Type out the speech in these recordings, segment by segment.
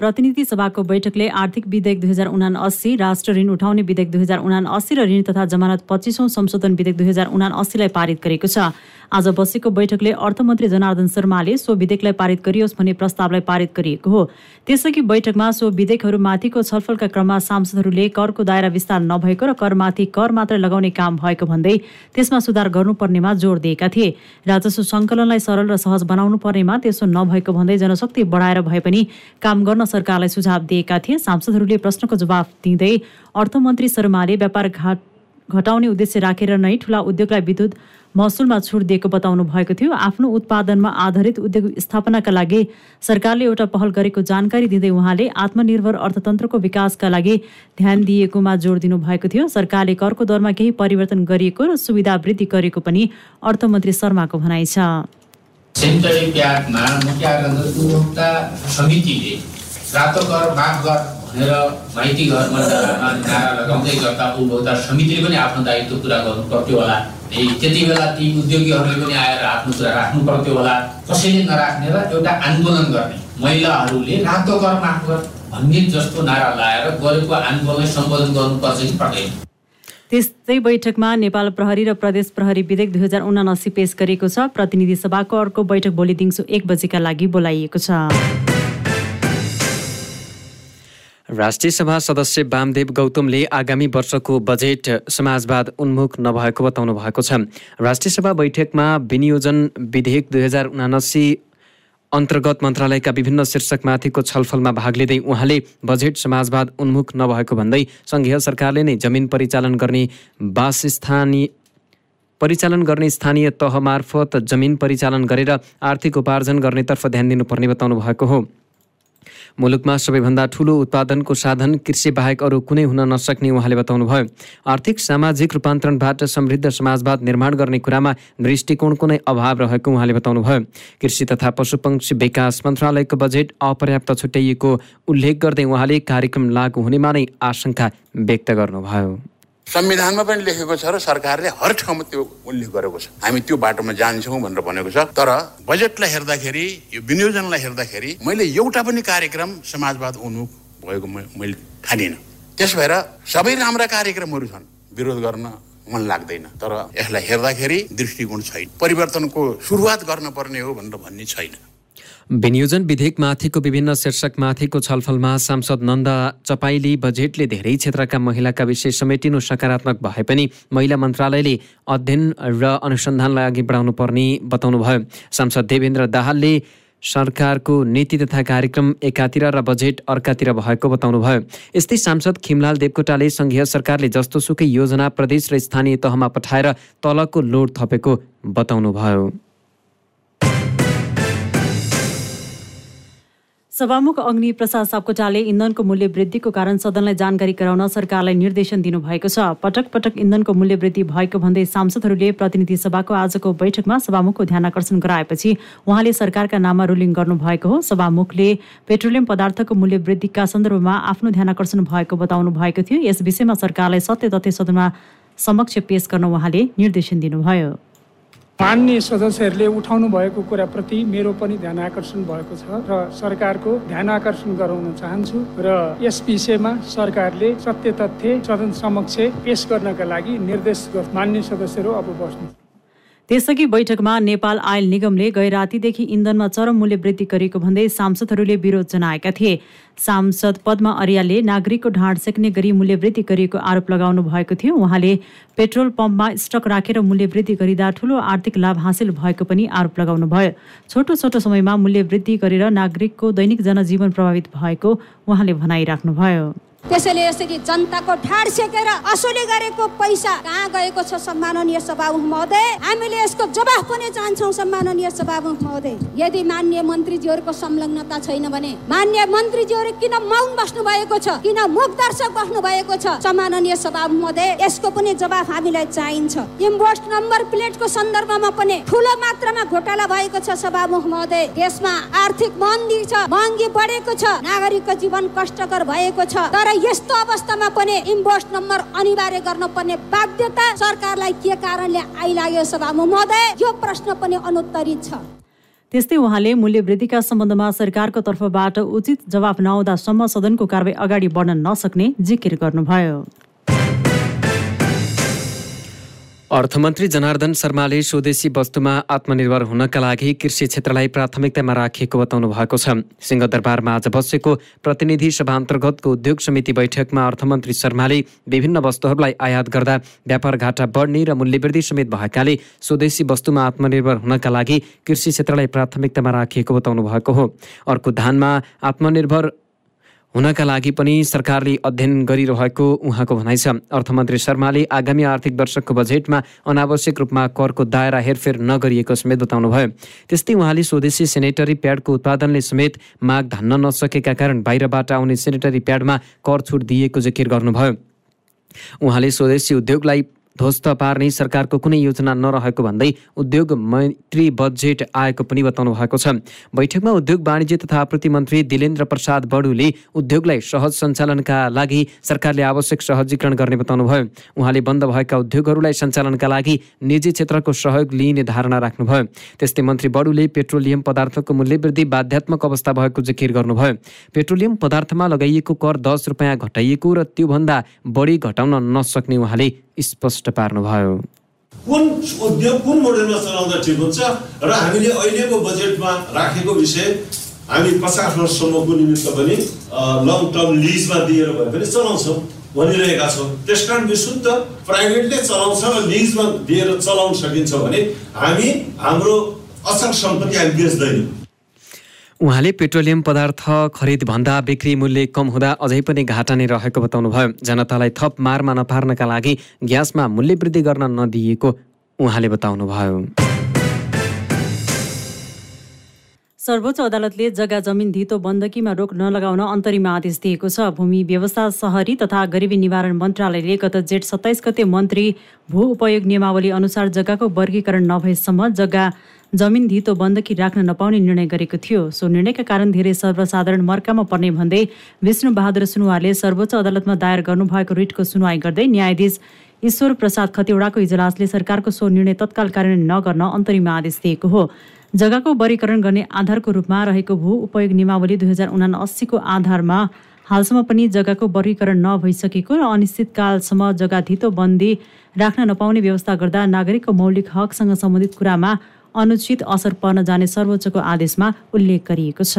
प्रतिनिधि सभाको बैठकले आर्थिक विधेयक दुई हजार उना अस्सी राष्ट्र ऋण उठाउने विधेयक दुई हजार उना अस्सी र ऋण तथा जमानत पच्चिसौँ संशोधन विधेयक दुई हजार उना अस्सीलाई पारित गरेको छ। आज बसेको बैठकले अर्थमन्त्री जनार्दन शर्माले सो विधेयकलाई पारित गरियोस् भन्ने प्रस्तावलाई पारित गरिएको हो। त्यसअघि बैठकमा सो विधेयकहरूमाथिको छलफलका क्रममा सांसदहरूले करको दायरा विस्तार नभएको र करमाथि कर मात्रै लगाउने काम भएको भन्दै त्यसमा सुधार गर्नुपर्नेमा जोड दिएका थिए। राजस्व सङ्कलनलाई सरल र सहज बनाउनु पर्नेमा त्यसो नभएको भन्दै जनशक्ति बढाएर भए पनि काम गर्न सरकारलाई सुझाव दिएका थिए। सांसदहरूले प्रश्नको जवाफ दिँदै अर्थमन्त्री शर्माले व्यापार घाट घटाउने उद्देश्य राखेर नै ठुला उद्योगलाई विद्युत महसुलमा छुट दिएको बताउनु भएको थियो। आफ्नो उत्पादनमा आधारित उद्योग स्थापनाका लागि सरकारले एउटा पहल गरेको जानकारी दिँदै उहाँले आत्मनिर्भर अर्थतन्त्रको विकासका लागि ध्यान दिएकोमा जोड दिनुभएको थियो। सरकारले करको दरमा केही परिवर्तन गरिएको र सुविधा वृद्धि गरेको पनि अर्थमन्त्री शर्माको भनाइ छ। रातो कर माफ गर भनेर माइती घरमा नारा लगाउँदै गर्दा उपभोक्ता समितिले पनि आफ्नो दायित्व पुरा गर्नु पर्थ्यो होला त्यति बेला ती उद्योगीहरूले पनि आएर आफ्नो कुरा राख्नु पर्थ्यो होला। कसैले नराख्ने र एउटा आन्दोलन गर्ने महिलाहरूले रातो कर माफ गर भन्ने जस्तो नारा लाएर गरेको आन्दोलनलाई सम्बोधन गर्नुपर्छ कि पर्दैन। त्यस्तै बैठकमा नेपाल प्रहरी र प्रदेश प्रहरी विधेयक दुई हजार उनासी पेश गरेको छ। प्रतिनिधि सभाको अर्को बैठक भोलि दिउँसो एक बजेका लागि बोलाइएको छ। राष्ट्रिय सभा सदस्य वामदेव गौतमले आगामी वर्षको बजेट समाजवाद उन्मुख नभएको बताउनु भएको छ। राष्ट्रिय सभा बैठकमा विनियोजन विधेयक दुई हजार उनासी अन्तर्गत मन्त्रालयका विभिन्न शीर्षकमाथिको छलफलमा भाग लिँदै उहाँले बजेट समाजवाद उन्मुख नभएको भन्दै सङ्घीय सरकारले नै जमिन परिचालन गर्ने वासस्थानीय परिचालन गर्ने स्थानीय तह मार्फत जमिन परिचालन गरेर आर्थिक उपार्जन गर्नेतर्फ ध्यान दिनुपर्ने बताउनु भएको हो। मुलुकमा सबैभन्दा ठुलो उत्पादनको साधन कृषि बाहेक अरू कुनै हुन नसक्ने उहाँले बताउनुभयो। आर्थिक सामाजिक रूपान्तरणबाट समृद्ध समाजवाद निर्माण गर्ने कुरामा दृष्टिकोणको नै अभाव रहेको उहाँले बताउनुभयो। कृषि तथा पशुपक्षी विकास मन्त्रालयको बजेट अपर्याप्त छुट्याइएको उल्लेख गर्दै उहाँले कार्यक्रम लागू हुनेमा नै आशंका व्यक्त गर्नुभयो। संविधानमा पनि लेखेको छ र सरकारले हर ठाउँमा त्यो उल्लेख गरेको छ। हामी त्यो बाटोमा जान्छौँ भनेर भनेको छ। तर बजेटलाई हेर्दाखेरि यो विनियोजनलाई हेर्दाखेरि मैले एउटा पनि कार्यक्रम समाजवाद उन्मुख भएको मैले ठानिनँ। त्यस भएर सबै राम्रा कार्यक्रमहरू छन्। विरोध गर्न मन लाग्दैन। तर यसलाई हेर्दाखेरि दृष्टिकोण छैन। परिवर्तनको सुरुवात गर्न पर्ने हो भनेर भन्ने छैन। विनियोजन विधेयकमाथिको विभिन्न शीर्षकमाथिको छलफलमा सांसद नन्दा चपाईले बजेटले धेरै क्षेत्रका महिलाका विषय समेटिनु सकारात्मक भए पनि महिला मन्त्रालयले अध्ययन र अनुसन्धानलाई अघि बढाउनु पर्ने बताउनुभयो। सांसद देवेन्द्र दाहालले सरकारको नीति तथा कार्यक्रम एकातिर र बजेट अर्कातिर भएको बताउनुभयो। यस्तै सांसद खिमलाल देवकोटाले सङ्घीय सरकारले जस्तोसुकै योजना प्रदेश र स्थानीय तहमा पठाएर तलको लोड थपेको बताउनुभयो। सभामुख अग्नि प्रसाद सापकोटाले इन्धनको मूल्य वृद्धिको कारण सदनलाई जानकारी गराउन सरकारलाई निर्देशन दिनुभएको छ। पटक पटक इन्धनको मूल्य वृद्धि भएको भन्दै सांसदहरूले प्रतिनिधि सभाको आजको बैठकमा सभामुखको ध्यान आकर्षण गराएपछि उहाँले सरकारका नाममा रुलिङ गर्नुभएको हो। सभामुखले पेट्रोलियम पदार्थको मूल्य वृद्धिका सन्दर्भमा आफ्नो ध्यान आकर्षण भएको बताउनु भएको थियो। यस विषयमा सरकारलाई सत्य तथ्य सदनमा समक्ष पेश गर्न उहाँले निर्देशन दिनुभयो। मान्य सदस्यहरूले उठाउनु भएको कुराप्रति मेरो पनि ध्यान आकर्षण भएको छ र सरकारको ध्यान आकर्षण गराउन चाहन्छु र यस विषयमा सरकारले सत्य तथ्य सदन समक्ष पेश गर्नका लागि निर्देश मान्य सदस्यहरू अब बस्नु। त्यसअघि बैठकमा नेपाल आयल निगमले गै रातिदेखि इन्धनमा चरम मूल्य वृद्धि गरेको भन्दै सांसदहरूले विरोध जनाएका थिए। सांसद पद्मा अर्यालले नागरिकको ढाड सेक्ने गरी मूल्य वृद्धि गरिएको आरोप लगाउनु भएको थियो। उहाँले पेट्रोल पम्पमा स्टक राखेर मूल्य वृद्धि गरिँदा ठूलो आर्थिक लाभ हासिल भएको पनि आरोप लगाउनुभयो। छोटो छोटो समयमा मूल्य वृद्धि गरेर नागरिकको दैनिक जनजीवन प्रभावित भएको उहाँले भनाइराख्नुभयो। त्यसैले यसरी जनताको ठाड सेकेर असुली गरेको पैसा कहाँ गएको छ सम्माननीय सभामुख महोदय? हामीले यसको जवाफ पनि चाहन्छौँ सम्माननीय सभामुख महोदय। यदि मान्य मन्त्रीजीहरूको संलग्नता छैन भने मान्य मन्त्रीजीहरू किन मौन बस्नु भएको छ? किन मुख दर्शक बस्नु भएको छ? सम्माननीय सभामुख महोदय यसको पनि जवाफ हामीलाई चाहिन्छ। इम्पोस्ट नम्बर प्लेटको सन्दर्भमा पनि ठुलो मात्रामा घोटाला भएको छ सभामुख महोदय। देशमा आर्थिक मन्दी छ महँगी बढेको छ नागरिकको जीवन कष्टकर भएको छ। तर यस्तो अवस्थामा पनि इन्भोइस नम्बर अनिवार्य गर्नुपर्ने बाध्यता सरकारलाई के कारणले आइलाग्यो सभामुख महोदय? यो प्रश्न पनि अनुत्तरित छ। त्यस्तै उहाँले मूल्य वृद्धिका सम्बन्धमा सरकारको तर्फबाट उचित जवाफ नआउँदासम्म सदनको कारवाही अगाडि बढ्न नसक्ने जिकिर गर्नुभयो। अर्थमन्त्री जनार्दन शर्माले स्वदेशी वस्तुमा आत्मनिर्भर हुनका लागि कृषि क्षेत्रलाई प्राथमिकतामा राखिएको बताउनु भएको छ। सिंहदरबारमा आज बसेको प्रतिनिधि सभा अन्तर्गतको उद्योग समिति बैठकमा अर्थमन्त्री शर्माले विभिन्न वस्तुहरूलाई आयात गर्दा व्यापार घाटा बढ्ने र मूल्यवृद्धि समेत भएकाले स्वदेशी वस्तुमा आत्मनिर्भर हुनका लागि कृषि क्षेत्रलाई प्राथमिकतामा राखिएको बताउनु भएको हो। अर्को धानमा आत्मनिर्भर हुनका लागि पनि सरकारले अध्ययन गरिरहेको उहाँको भनाइ छ। अर्थमन्त्री शर्माले आगामी आर्थिक वर्षको बजेटमा अनावश्यक रूपमा करको दायरा हेरफेर नगरिएको समेत बताउनुभयो। त्यस्तै उहाँले स्वदेशी सेनेटरी प्याडको उत्पादनले समेत माग धान्न नसकेका कारण बाहिरबाट आउने सेनेटरी प्याडमा कर छुट दिएको जिकिर गर्नुभयो। उहाँले स्वदेशी उद्योगलाई ध्वस्त पार्ने सरकारको कुनै योजना नरहेको भन्दै उद्योग मैत्री बजेट आएको पनि बताउनु भएको छ। बैठकमा उद्योग वाणिज्य तथा आपूर्ति मन्त्री दिलेन्द्र प्रसाद बडुले उद्योगलाई सहज सञ्चालनका लागि सरकारले आवश्यक सहजीकरण गर्ने बताउनुभयो। उहाँले बन्द भएका उद्योगहरूलाई सञ्चालनका लागि निजी क्षेत्रको सहयोग लिइने धारणा राख्नुभयो। त्यस्तै मन्त्री बडुले पेट्रोलियम पदार्थको मूल्यवृद्धि बाध्यात्मक अवस्था भएको जिकिर गर्नुभयो। पेट्रोलियम पदार्थमा लगाइएको कर दस रुपियाँ घटाइएको र त्योभन्दा बढी घटाउन नसक्ने उहाँले स्पष्ट पार्नुभयो। कुन उद्योग कुन मोडेलमा चलाउँदा ठिक हुन्छ र हामीले अहिलेको बजेटमा राखेको विषय हामी पचास वर्षसम्मको निमित्त पनि लङ टर्म लिजमा दिएर भए पनि चलाउँछौँ भनिरहेका छौँ। त्यस कारण विशुद्ध प्राइभेटले चलाउँछ र लिजमा दिएर चलाउन सकिन्छ भने हामी हाम्रो अचल सम्पत्ति हामी बेच्दैनौँ। उहाँले पेट्रोलियम पदार्थ खरिदभन्दा बिक्री मूल्य कम हुँदा अझै पनि घाटा नै रहेको बताउनुभयो। जनतालाई थप मारमा नपार्नका लागि ग्यासमा मूल्य वृद्धि गर्न नदिएको उहाँले बताउनुभयो। सर्वोच्च अदालतले जग्गा जमिन धितो बन्दकीमा रोक नलगाउन अन्तरिम आदेश दिएको छ। भूमि व्यवस्था सहरी तथा गरिबी निवारण मन्त्रालयले गत जेठ सत्ताइस गते मन्त्री भू उपयोग नियमावली अनुसार जग्गाको वर्गीकरण नभएसम्म जग्गा जमिन धितो बन्दकी राख्न नपाउने निर्णय गरेको थियो। सो निर्णयका कारण धेरै सर्वसाधारण मर्कामा पर्ने भन्दै विष्णु बहादुर सुनवारले सर्वोच्च अदालतमा दायर गर्नुभएको रिटको सुनवाई गर्दै न्यायाधीश ईश्वर प्रसाद खतिवड़ाको इजलासले सरकारको सो निर्णय तत्काल कार्यान्वयन नगर्न अन्तरिम आदेश दिएको हो। जग्गाको वर्गीकरण गर्ने आधारको रूपमा रहेको भू उपयोग नियमावली दुई हजार उना अस्सीको आधारमा हालसम्म पनि जग्गाको वर्गीकरण नभइसकेको र अनिश्चितकालसम्म जग्गा धितो बन्दी राख्न नपाउने व्यवस्था गर्दा नागरिकको मौलिक हकसँग सम्बन्धित कुरामा अनुचित असर पर्न जाने सर्वोच्चको आदेशमा उल्लेख गरिएको छ।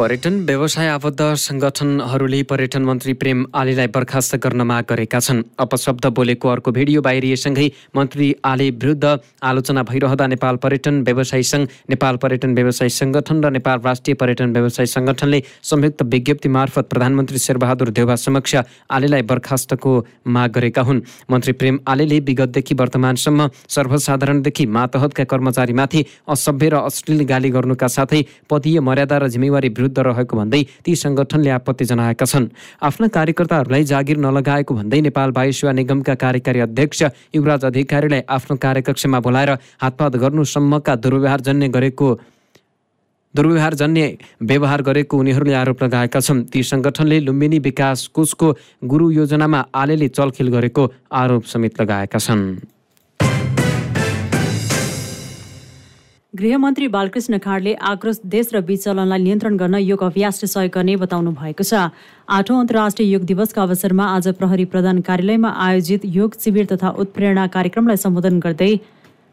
पर्यटन व्यवसाय आबद्ध सङ्गठनहरूले पर्यटन मन्त्री प्रेम आलेलाई बर्खास्त गर्न माग गरेका छन्। अपशब्द बोलेको अर्को भिडियो बाहिरिएसँगै मन्त्री आले विरुद्ध आलोचना भइरहँदा नेपाल पर्यटन व्यवसायी सङ्घ नेपाल पर्यटन व्यवसायी सङ्गठन र नेपाल राष्ट्रिय पर्यटन व्यवसायी सङ्गठनले संयुक्त विज्ञप्ति मार्फत प्रधानमन्त्री शेरबहादुर देउवा समक्ष आलेलाई बर्खास्तको माग गरेका हुन्। मन्त्री प्रेम आलेले विगतदेखि वर्तमानसम्म सर्वसाधारणदेखि मातहतका कर्मचारीमाथि असभ्य र अश्लील गाली गर्नुका साथै पदीय मर्यादा र जिम्मेवारी विरुद्ध रहेको भन्दै ती सङ्गठनले आपत्ति जनाएका छन्। आफ्ना कार्यकर्ताहरूलाई जागिर नलगाएको भन्दै नेपाल वायु सेवा निगमका कार्यकारी अध्यक्ष युवराज अधिकारीलाई आफ्नो कार्यकक्षमा बोलाएर हातपात गर्नुसम्मका दुर्व्यवहार जन्य गरेको दुर्व्यवहार जन्य व्यवहार गरेको उनीहरूले आरोप लगाएका छन्। ती सङ्गठनले लुम्बिनी विकास कोषको गुरु योजनामा आलेले चलखेल गरेको आरोप समेत लगाएका छन्। गृहमन्त्री बालकृष्ण खाडले आक्रोश देश र विचलनलाई नियन्त्रण गर्न योग अभ्यासले सहयोग गर्ने बताउनु भएको छ। आठौँ अन्तर्राष्ट्रिय योग दिवसका अवसरमा आज प्रहरी प्रधान कार्यालयमा आयोजित योग शिविर तथा उत्प्रेरणा कार्यक्रमलाई सम्बोधन गर्दै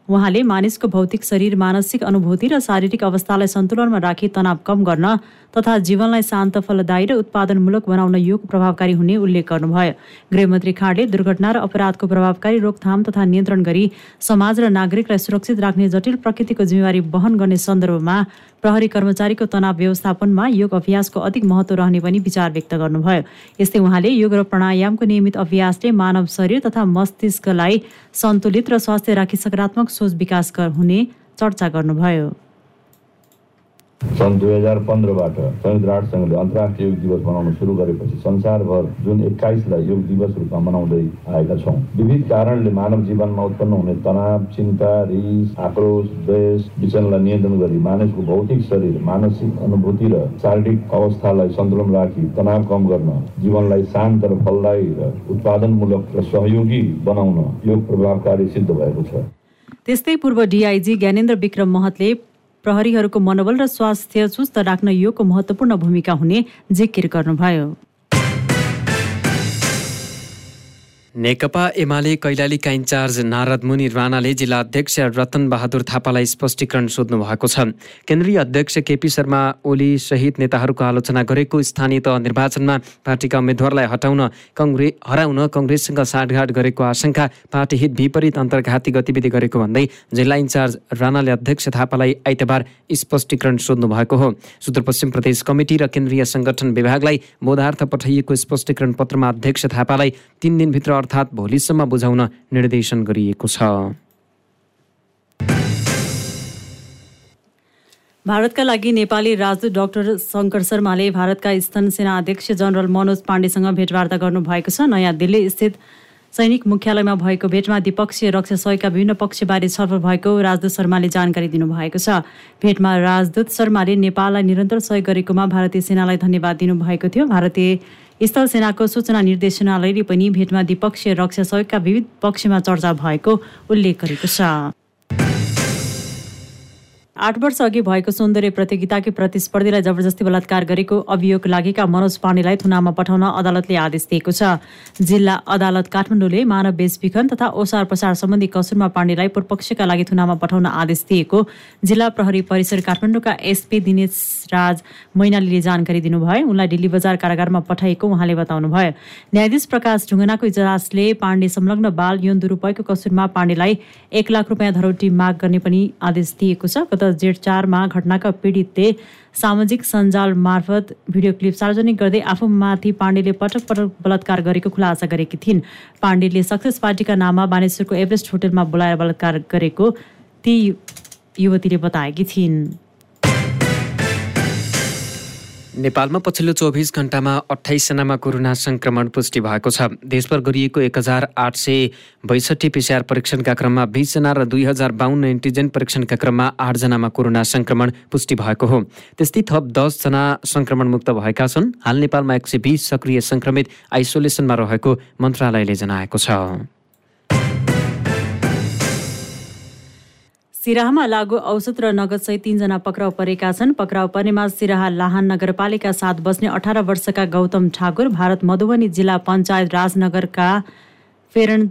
उहाँले मानिसको भौतिक शरीर मानसिक अनुभूति र शारीरिक अवस्थालाई सन्तुलनमा राखी तनाव कम गर्न तथा जीवनलाई शान्त फलदायी र उत्पादनमूलक बनाउन योग प्रभावकारी हुने उल्लेख गर्नुभयो। गृहमन्त्री खाँडले दुर्घटना र अपराधको प्रभावकारी रोकथाम तथा नियन्त्रण गरी समाज र नागरिकलाई सुरक्षित राख्ने जटिल प्रकृतिको जिम्मेवारी वहन गर्ने सन्दर्भमा प्रहरी कर्मचारीको तनाव व्यवस्थापनमा योग अभ्यासको अधिक महत्त्व रहने पनि विचार व्यक्त गर्नुभयो। यस्तै उहाँले योग र प्राणायामको नियमित अभ्यासले मानव शरीर तथा मस्तिष्कलाई सन्तुलित र स्वास्थ्य राखी सकारात्मक सोच विकास हुने चर्चा गर्नुभयो। सन् दुई हजार पन्ध्रबाट संयुक्त राष्ट्र सङ्घले अन्तर्राष्ट्रिय योग दिवस मनाउन सुरु गरेपछि संसारभर जुन एक्काइसलाई योग दिवस रूपमा मनाउँदै आएका छौँ। विविध कारणले मानव जीवनमा उत्पन्न हुने तनाव चिन्ता रिस आक्रोश द्वेष विचलनलाई नियन्त्रण गरी मानिसको भौतिक शरीर मानसिक अनुभूति र शारीरिक अवस्थालाई सन्तुलन राखी तनाव कम गर्न जीवनलाई शान्त र फलदायी र उत्पादनमूलक र सहयोगी बनाउन योग प्रभावकारी सिद्ध भएको छ। त्यस्तै पूर्व डिआइजी ज्ञानेन्द्र विक्रम महतले प्रहरीहरूको मनोबल र स्वास्थ्य सुस्त राख्न योगको महत्त्वपूर्ण भूमिका हुने जिकिर गर्नुभयो। नेकपा एमाले कैलालीका इन्चार्ज नारद मुनि राणाले जिल्ला अध्यक्ष रतन बहादुर थापालाई स्पष्टीकरण सोध्नु भएको छ। केन्द्रीय अध्यक्ष केपी शर्मा ओली सहित नेताहरूको आलोचना गरेको स्थानीय तह निर्वाचनमा पार्टीका उम्मेद्वारलाई हटाउन कङ्ग्रेस हराउन कङ्ग्रेससँग साँठगाँठ गरेको आशंका पार्टी हित विपरीत अन्तर्घाती गतिविधि गरेको भन्दै जिल्ला इन्चार्ज राणाले अध्यक्ष थापालाई आइतबार स्पष्टीकरण सोध्नु भएको हो। सुदूरपश्चिम प्रदेश कमिटी र केन्द्रीय सङ्गठन विभागलाई बोधार्थ पठाइएको स्पष्टीकरण पत्रमा अध्यक्ष थापालाई तिन दिनभित्र अर्थात् भोलिसम्म बुझाउन निर्देशन गरिएको छ। भारतका लागि नेपाली राजदूत डाक्टर शङ्कर शर्माले भारतका स्थन सेना अध्यक्ष जनरल मनोज पाण्डेसँग भेटवार्ता गर्नुभएको छ। नयाँ दिल्ली स्थित सैनिक मुख्यालयमा भएको भेटमा द्विपक्षीय रक्षा सहयोगका विभिन्न पक्षबारे छलफल भएको राजदूत शर्माले जानकारी दिनुभएको छ। भेटमा राजदूत शर्माले नेपाललाई निरन्तर सहयोग गरेकोमा भारतीय सेनालाई धन्यवाद दिनुभएको थियो। भारतीय स्थल सेनाको सूचना निर्देशनालयले पनि भेटमा द्विपक्षीय रक्षा सहयोगका विविध पक्षमा चर्चा भएको उल्लेख गरेको छ। आठ वर्ष अघि भएको सौन्दर्य प्रतियोगिताकै प्रतिस्पर्धीलाई जबरजस्ती बलात्कार गरेको अभियोग लागेका मनोज पाण्डेलाई थुनामा पठाउन अदालतले आदेश दिएको छ। जिल्ला अदालत काठमाडौँले मानव बेचबिखन तथा ओसार पसार सम्बन्धी कसुरमा पाण्डेलाई पूर्वपक्षका लागि थुनामा पठाउन आदेश दिएको जिल्ला प्रहरी परिसर काठमाडौँका एसपी दिनेश राज मैनालीले जानकारी दिनुभयो। उनलाई दिल्ली बजार कारागारमा पठाइएको उहाँले बताउनुभयो। न्यायाधीश प्रकाश ढुङ्गनाको इजलासले पाण्डे संलग्न बाल यौन दुरूपयोगको कसुरमा पाण्डेलाई एक लाख रुपियाँ धरौटी माग गर्ने पनि आदेश दिएको छ। गत जेठ चारमा घटनाका पीडितले सामाजिक सञ्जाल मार्फत भिडियो क्लिप सार्वजनिक गर्दै आफूमाथि पाण्डेले पटक पटक बलात्कार गरेको खुलासा गरेकी थिइन्। पाण्डेले सक्सेस पार्टीका नाममा बानेश्वरको एभरेस्ट होटलमा बोलाएर बलात्कार गरेको ती युवतीले बताएकी थिइन्। नेपालमा पछिल्लो चौबिस घन्टामा अठाइसजनामा कोरोना सङ्क्रमण पुष्टि भएको छ। देशभर गरिएको एक हजार आठ सय बैसठी पिसिआर परीक्षणका क्रममा बिसजना र दुई हजार बाहन्न एन्टिजेन परीक्षणका क्रममा आठजनामा कोरोना सङ्क्रमण पुष्टि भएको हो। त्यस्तै थप दसजना सङ्क्रमणमुक्त भएका छन्। हाल नेपालमा एक सय बिस सक्रिय सङ्क्रमित आइसोलेसनमा रहेको मन्त्रालयले जनाएको छ। सिराहामा लागु औषध र नगदसहित तीनजना पक्राउ परेका छन्। पक्राउ पर्नेमा सिराहा लाहान नगरपालिका साथ बस्ने अठार वर्षका गौतम ठाकुर भारत मधुबनी जिल्ला पञ्चायत राजनगरका फेरण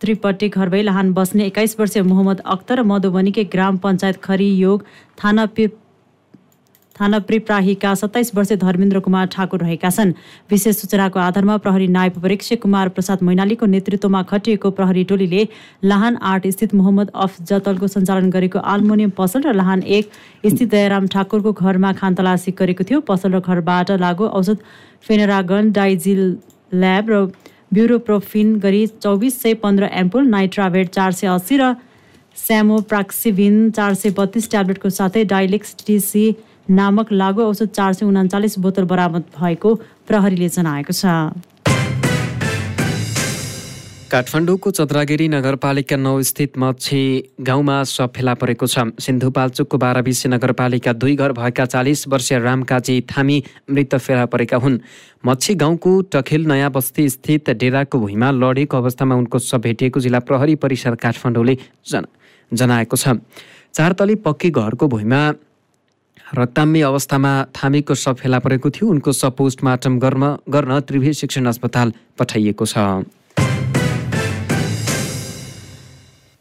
त्रिपट्टि घरबै लाहान बस्ने एक्काइस वर्षीय मोहम्मद अख्तर मधुबनीकै ग्राम पञ्चायत खरियोग थाना थाना प्रिप्राहीका सत्ताइस वर्षीय धर्मेन्द्र कुमार ठाकुर रहेका छन्। विशेष सूचनाको आधारमा प्रहरी नायब परीक्षक कुमार प्रसाद मैनालीको नेतृत्वमा खटिएको प्रहरी टोलीले लाहान आठ स्थित मोहम्मद अफ जतलको सञ्चालन गरेको आल्मोनियम पसल र लाहान एक स्थित दयाराम ठाकुरको घरमा खानतलासी गरेको थियो। पसल र घरबाट लागु औषध फेनरागन डाइजिल ल्याब र ब्युरोप्रोफिन गरी चौबिस सय पन्ध्र एम्पुल नाइट्राभेट चार सय अस्सी र स्यामोप्राक्सिभिन चार सय बत्तिस ट्याब्लेटको साथै डाइलेक्स टिसी नामक लागु औषध चार सय उनाचालिस बोतल बरामद भएको प्रहरीले जनाएको छ। काठमाडौँको चद्रागिरी नगरपालिका नौ स्थित मच्छी गाउँमा सप फेला परेको छ। सिन्धुपाल्चोकको बाह्रविसे नगरपालिका दुई घर भएका चालिस वर्षीय रामकाजी थामी मृत फेला परेका हुन्। मच्छी गाउँको टखेल नयाँ बस्ती स्थित डेराको भुइँमा लडेको अवस्थामा उनको सब भेटिएको जिल्ला प्रहरी परिषद काठमाडौँले जना जनाएको छ। चारतली पक्की घरको भुइँमा रक्ताम्य अवस्थामा थामीको सब फेला परेको थियो। उनको सब पोस्टमार्टम गर्न गर्न त्रिभुवन शिक्षण अस्पताल पठाइएको छ।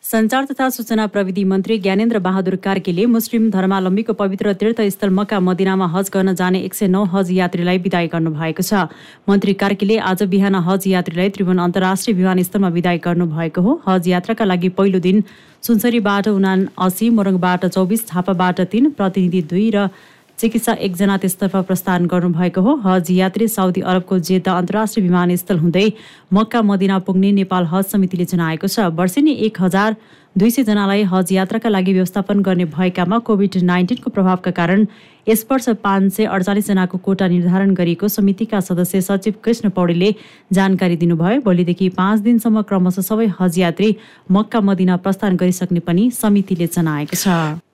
सञ्चार तथा सूचना प्रविधि मन्त्री ज्ञानेन्द्र बहादुर कार्कीले मुस्लिम धर्मावलम्बीको पवित्र तीर्थस्थल मक्का मदिनामा हज गर्न जाने एक सय नौ हज यात्रीलाई विदाई गर्नुभएको छ। मन्त्री कार्कीले आज बिहान हज यात्रीलाई त्रिभुवन अन्तर्राष्ट्रिय विमानस्थलमा विदाई गर्नुभएको हो। हज यात्राका लागि पहिलो दिन सुनसरीबाट उना असी मोरङबाट चौबिस थापाबाट तिन प्रतिनिधि दुई र चिकित्सा एकजना त्यसतर्फ प्रस्थान गर्नुभएको हो। हज यात्री साउदी अरबको जेद्दा अन्तर्राष्ट्रिय विमानस्थल हुँदै मक्का मदिना पुग्ने नेपाल हज समितिले जनाएको छ। वर्षेनी एक हजार दुई सयजनालाई हज यात्राका लागि व्यवस्थापन गर्ने भएकामा कोभिड नाइन्टिनको प्रभावका कारण यस वर्ष पाँच सय अडचालिसजनाको कोटा निर्धारण गरिएको समितिका सदस्य सचिव कृष्ण पौडेलले जानकारी दिनुभयो। भोलिदेखि पाँच दिनसम्म क्रमशः सबै हज यात्री मक्का मदिना प्रस्थान गरिसक्ने पनि समितिले जनाएको छ।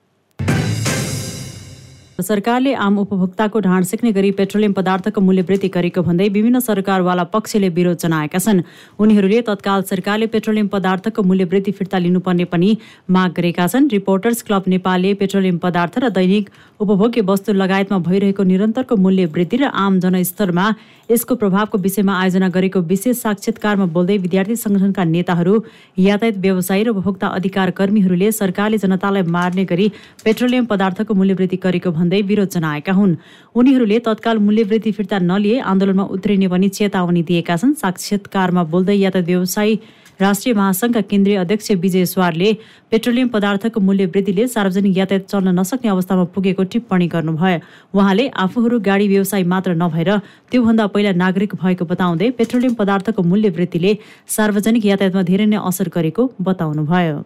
सरकारले आम उपभोक्ताको ढाड सेक्ने गरी पेट्रोलियम पदार्थको मूल्य वृद्धि गरेको भन्दै विभिन्न सरकारवाला पक्षले विरोध जनाएका छन्। उनीहरूले तत्काल सरकारले पेट्रोलियम पदार्थको मूल्य वृद्धि फिर्ता लिनुपर्ने पनि माग गरेका छन्। रिपोर्टर्स क्लब नेपालले पेट्रोलियम पदार्थ र दैनिक उपभोग्य वस्तु लगायतमा भइरहेको निरन्तरको मूल्य वृद्धि र आम जनस्तरमा यसको प्रभावको विषयमा आयोजना गरेको विशेष साक्षात्कारमा बोल्दै विद्यार्थी संगठनका नेताहरू यातायात व्यवसायी र उपभोक्ता अधिकार कर्मीहरूले सरकारले जनतालाई मार्ने गरी पेट्रोलियम पदार्थको मूल्यवृद्धि गरेको भन्दै विरोध जनाएका हुन्। उनीहरूले तत्काल मूल्यवृद्धि फिर्ता नलिए आन्दोलनमा उत्रिने पनि चेतावनी दिएका छन्। साक्षात्कारमा बोल्दै यातायात व्यवसायी राष्ट्रिय महासङ्घका केन्द्रीय अध्यक्ष विजय स्वारले पेट्रोलियम पदार्थको मूल्य वृद्धिले सार्वजनिक यातायात चल्न नसक्ने अवस्थामा पुगेको टिप्पणी गर्नुभयो। उहाँले आफूहरू गाडी व्यवसायी मात्र नभएर त्योभन्दा पहिला नागरिक भएको बताउँदै पेट्रोलियम पदार्थको मूल्य वृद्धिले सार्वजनिक यातायातमा धेरै नै असर गरेको बताउनुभयो।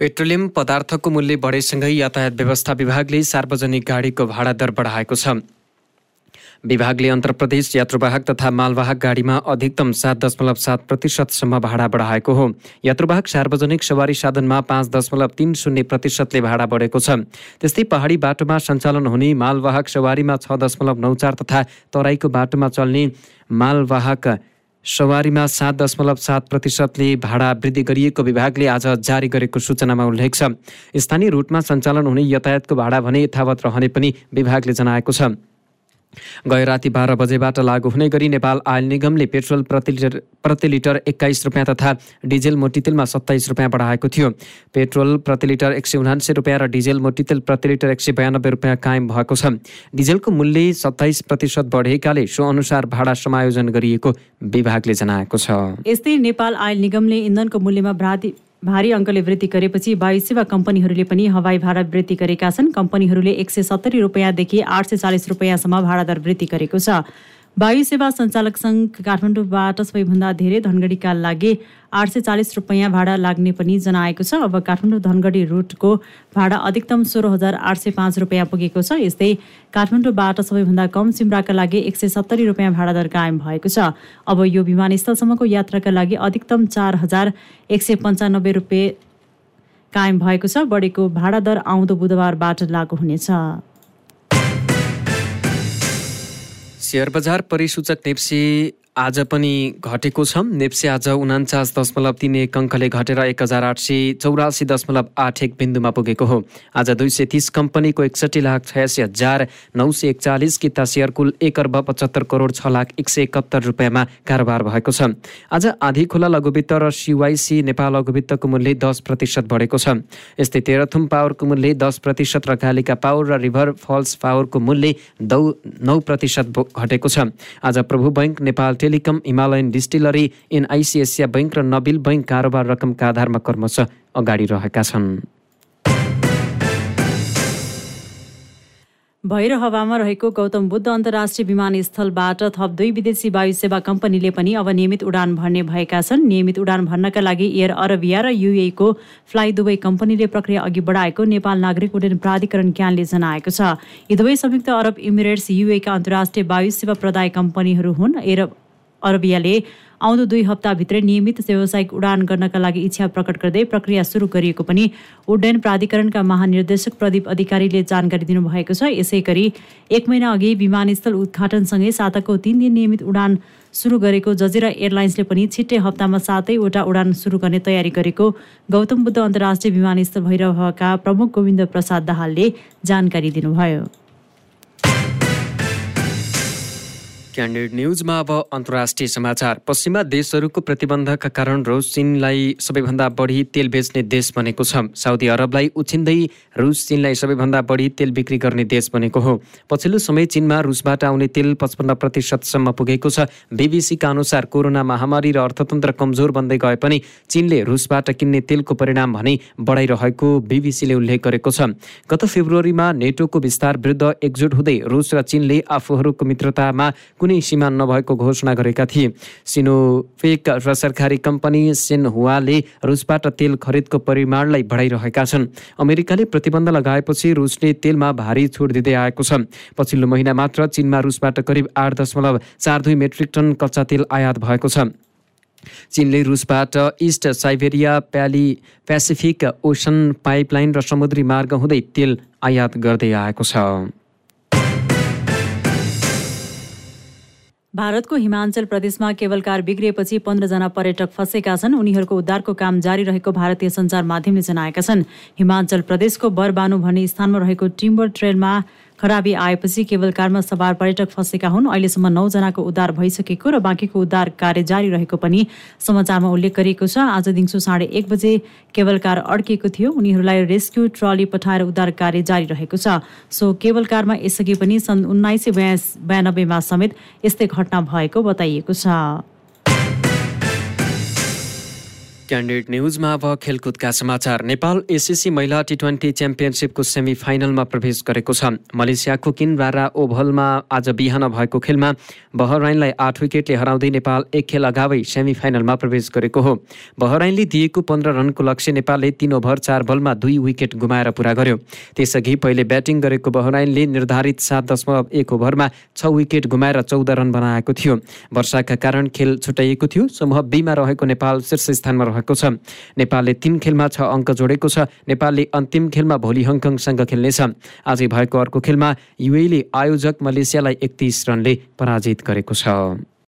पेट्रोलियम पदार्थको मूल्य बढेसँगै यातायात व्यवस्था विभागले सार्वजनिक गाडीको भाडा दर बढाएको छ। विभागले प्रदेश यात्रुवाहक तथा मालवाहक गाडीमा अधिकतम सात दशमलव सात प्रतिशतसम्म भाडा बढाएको हो। यात्रुवाहक सार्वजनिक सवारी साधनमा पाँच दशमलव तिन शून्य प्रतिशतले भाडा बढेको छ। त्यस्तै पहाडी बाटोमा सञ्चालन हुने मालवाहक सवारीमा छ दशमलव नौ चार तथा तराईको बाटोमा चल्ने मालवाहक सवारीमा सात दशमलव सात प्रतिशतले भाडा वृद्धि गरिएको विभागले आज जारी गरेको सूचनामा उल्लेख छ। स्थानीय रुटमा सञ्चालन हुने यातायातको भाडा भने यथावत रहने पनि विभागले जनाएको छ। गए राति बाह्र बजेबाट लागू हुने गरी नेपाल आयल निगमले पेट्रोल प्रति लिटर प्रति लिटर एक्काइस रुपियाँ तथा डिजेल मोटितेलमा सत्ताइस रुपियाँ बढाएको थियो। पेट्रोल प्रति लिटर एक सय उनान्सय रुपियाँ र डिजेल मोटितेल प्रति लिटर एक सय बयानब्बे रुपियाँ कायम भएको छ। डिजेलको मूल्य सत्ताइस प्रतिशत बढेकाले सो अनुसार भाडा समायोजन गरिएको विभागले जनाएको छ। यस्तै नेपाल आयल निगमले इन्धनको मूल्यमा भारी अङ्कले वृद्धि गरेपछि वायु सेवा कम्पनीहरूले पनि हवाई भाडा वृद्धि गरेका छन्। कम्पनीहरूले एक सय सत्तरी रुपियाँदेखि आठ सय चालिस रुपियाँसम्म भाडा दर वृद्धि गरेको छ। वायु सेवा सञ्चालक सङ्घ काठमाडौँबाट सबैभन्दा धेरै धनगढीका लागि आठ सय चालिस रुपियाँ भाडा लाग्ने पनि जनाएको छ। अब काठमाडौँ धनगढी रुटको भाडा अधिकतम सोह्र हजार आठ सय पाँच रुपियाँ पुगेको छ। यस्तै काठमाडौँबाट सबैभन्दा कम सिमराका लागि एक सय सत्तरी रुपियाँ भाडा दर कायम भएको छ। अब यो विमानस्थलसम्मको यात्राका लागि अधिकतम चार हजार एक सय पन्चानब्बे रुपियाँ कायम भएको छ। बढेको भाडा दर आउँदो बुधबारबाट लागू हुनेछ। सेयर बजार परिसूचक नेप्सी आज पनि घटेको छ। नेप्से आज उनान्चास दशमलव तिन एक अङ्कले घटेर एक हजार आठ सय चौरासी दशमलव आठ एक बिन्दुमा पुगेको हो। आज दुई सय तिस कम्पनीको एकसठी लाख छयासी हजार नौ सय एकचालिस किता सेयर कुल एक अर्ब पचहत्तर करोड छ लाख एक सय एकात्तर रुपियाँमा कारोबार भएको छ। आज आधी खोला लघुवित्त र सिवाइसी नेपाल लघुवित्तको मूल्य दस प्रतिशत बढेको छ। यस्तै तेह्रथुम पावरको मूल्य दस प्रतिशत र कालिका पावर र रिभर फल्स पावरको मूल्य दौ नौ प्रतिशत घटेको छ। आज Prabhu bank Nepal telecom Himalayan distillery NIC Asia bank र नबिल बैङ्क कारोबार रकमका आधारमा क्रमशः अगाडि रहेका छन्। भैरहवामा रहेको गौतम बुद्ध अन्तर्राष्ट्रिय विमानस्थलबाट थप दुई विदेशी वायु सेवा कम्पनीले पनि अब नियमित उडान भर्ने भएका छन्। नियमित उडान भर्नका लागि एयर अरबिया र युएको फ्लाइ दुवै कम्पनीले प्रक्रिया अघि बढाएको नेपाल नागरिक उड्डयन प्राधिकरण क्यानले जनाएको छ। यी दुवै संयुक्त अरब इमिरेट्स युएका अन्तर्राष्ट्रिय वायु सेवा प्रदाय कम्पनीहरू हुन्। एयर अरबियाले आउँदो दुई हप्ताभित्रै नियमित व्यावसायिक उडान गर्नका लागि इच्छा प्रकट गर्दै प्रक्रिया सुरु गरिएको पनि उड्डयन प्राधिकरणका महानिर्देशक प्रदीप अधिकारीले जानकारी दिनुभएको छ। यसै गरी एक महिना अघि विमानस्थल उद्घाटनसँगै साताको तिन दिन नियमित उडान सुरु गरेको जजिरा एयरलाइन्सले पनि छिट्टै हप्तामा सातैवटा उडान सुरु गर्ने तयारी गरेको गौतम बुद्ध अन्तर्राष्ट्रिय विमानस्थल भैरवका प्रमुख गोविन्द प्रसाद दाहालले जानकारी दिनुभयो। क्यान्डेड न्युजमा अब अन्तर्राष्ट्रिय समाचार। पश्चिमा देशहरूको प्रतिबन्धका कारण रुस चिनलाई सबैभन्दा बढी तेल बेच्ने देश बनेको छ। साउदी अरबलाई उछिन्दै रुस चिनलाई सबैभन्दा बढी तेल बिक्री गर्ने देश बनेको हो। पछिल्लो समय चिनमा रुसबाट आउने तेल पचपन्न प्रतिशतसम्म पुगेको छ। बिबिसीका अनुसार कोरोना महामारी र अर्थतन्त्र कमजोर बन्दै गए पनि चिनले रुसबाट किन्ने तेलको परिणाम भने बढाइरहेको बिबिसीले उल्लेख गरेको छ। गत फेब्रुअरीमा नेटोको विस्तार विरुद्ध एकजुट हुँदै रुस र चिनले आफूहरूको मित्रतामा कुनै सीमा नभएको घोषणा गरेका थिए। सिनोफेक र सरकारी कम्पनी सेनहुवाले रुसबाट तेल खरिदको परिमाणलाई बढाइरहेका छन्। अमेरिकाले प्रतिबन्ध लगाएपछि रुसले तेलमा भारी छुट दिँदै आएको छ। पछिल्लो महिना मात्र चिनमा रुसबाट करिब आठ दशमलव चार दुई मेट्रिक टन कच्चा तेल आयात भएको छ। चीनले रुसबाट इस्ट साइबेरिया प्याली पेसिफिक ओसन पाइपलाइन र समुद्री मार्ग हुँदै तेल आयात गर्दै आएको छ। भारतको हिमाञ्चल प्रदेशमा केबल कार बिग्रिएपछि पन्ध्रजना पर्यटक फँसेका छन्। उनीहरूको उद्धारको काम जारी रहेको भारतीय सञ्चार माध्यमले जनाएका छन्। हिमाचल प्रदेशको बरबानु भन्ने स्थानमा रहेको टिम्बर ट्रेलमा खराबी आएपछि केबल कारमा सवार पर्यटक फँसेका हुन्। अहिलेसम्म नौजनाको उद्धार भइसकेको र बाँकीको उद्धार कार्य जारी रहेको पनि समाचारमा उल्लेख गरिएको छ। आज दिउँसो साढे एक बजे केबल कार अड्किएको थियो। उनीहरूलाई रेस्क्यु ट्रली पठाएर उद्धार कार्य जारी रहेको छ। सो केबल कारमा यसअघि पनि सन् उन्नाइस सय बयानब्बेमा समेत यस्तै घटना भएको बताइएको छ। क्यान्डिडेट न्युजमा अब खेलकुदका समाचार। नेपाल एसिसी महिला टी ट्वेन्टी च्याम्पियनसिपको सेमी फाइनलमा प्रवेश गरेको छ। मलेसियाको किनबारा ओभलमा आज बिहान भएको खेलमा बहराइनलाई आठ विकेटले हराउँदै नेपाल एक खेल अगावै सेमी फाइनलमा प्रवेश गरेको हो। बहराइनले दिएको पन्ध्र रनको लक्ष्य नेपालले तीन ओभर चार बलमा दुई विकेट गुमाएर पुरा गर्यो। त्यसअघि पहिले ब्याटिङ गरेको बहराइनले निर्धारित सात दशमलव एक ओभरमा छ विकेट गुमाएर चौध रन बनाएको थियो। वर्षाका कारण खेल छुट्याइएको थियो। समूह बीमा रहेको नेपाल शीर्ष स्थानमा रहेको छ। नेपालले तिन खेलमा छ अङ्क जोडेको छ। नेपालले अन्तिम खेलमा भोलि हङकङसँग खेल्नेछ। आजै भएको अर्को खेलमा युएले आयोजक मलेसियालाई एकतिस रनले पराजित गरेको छ।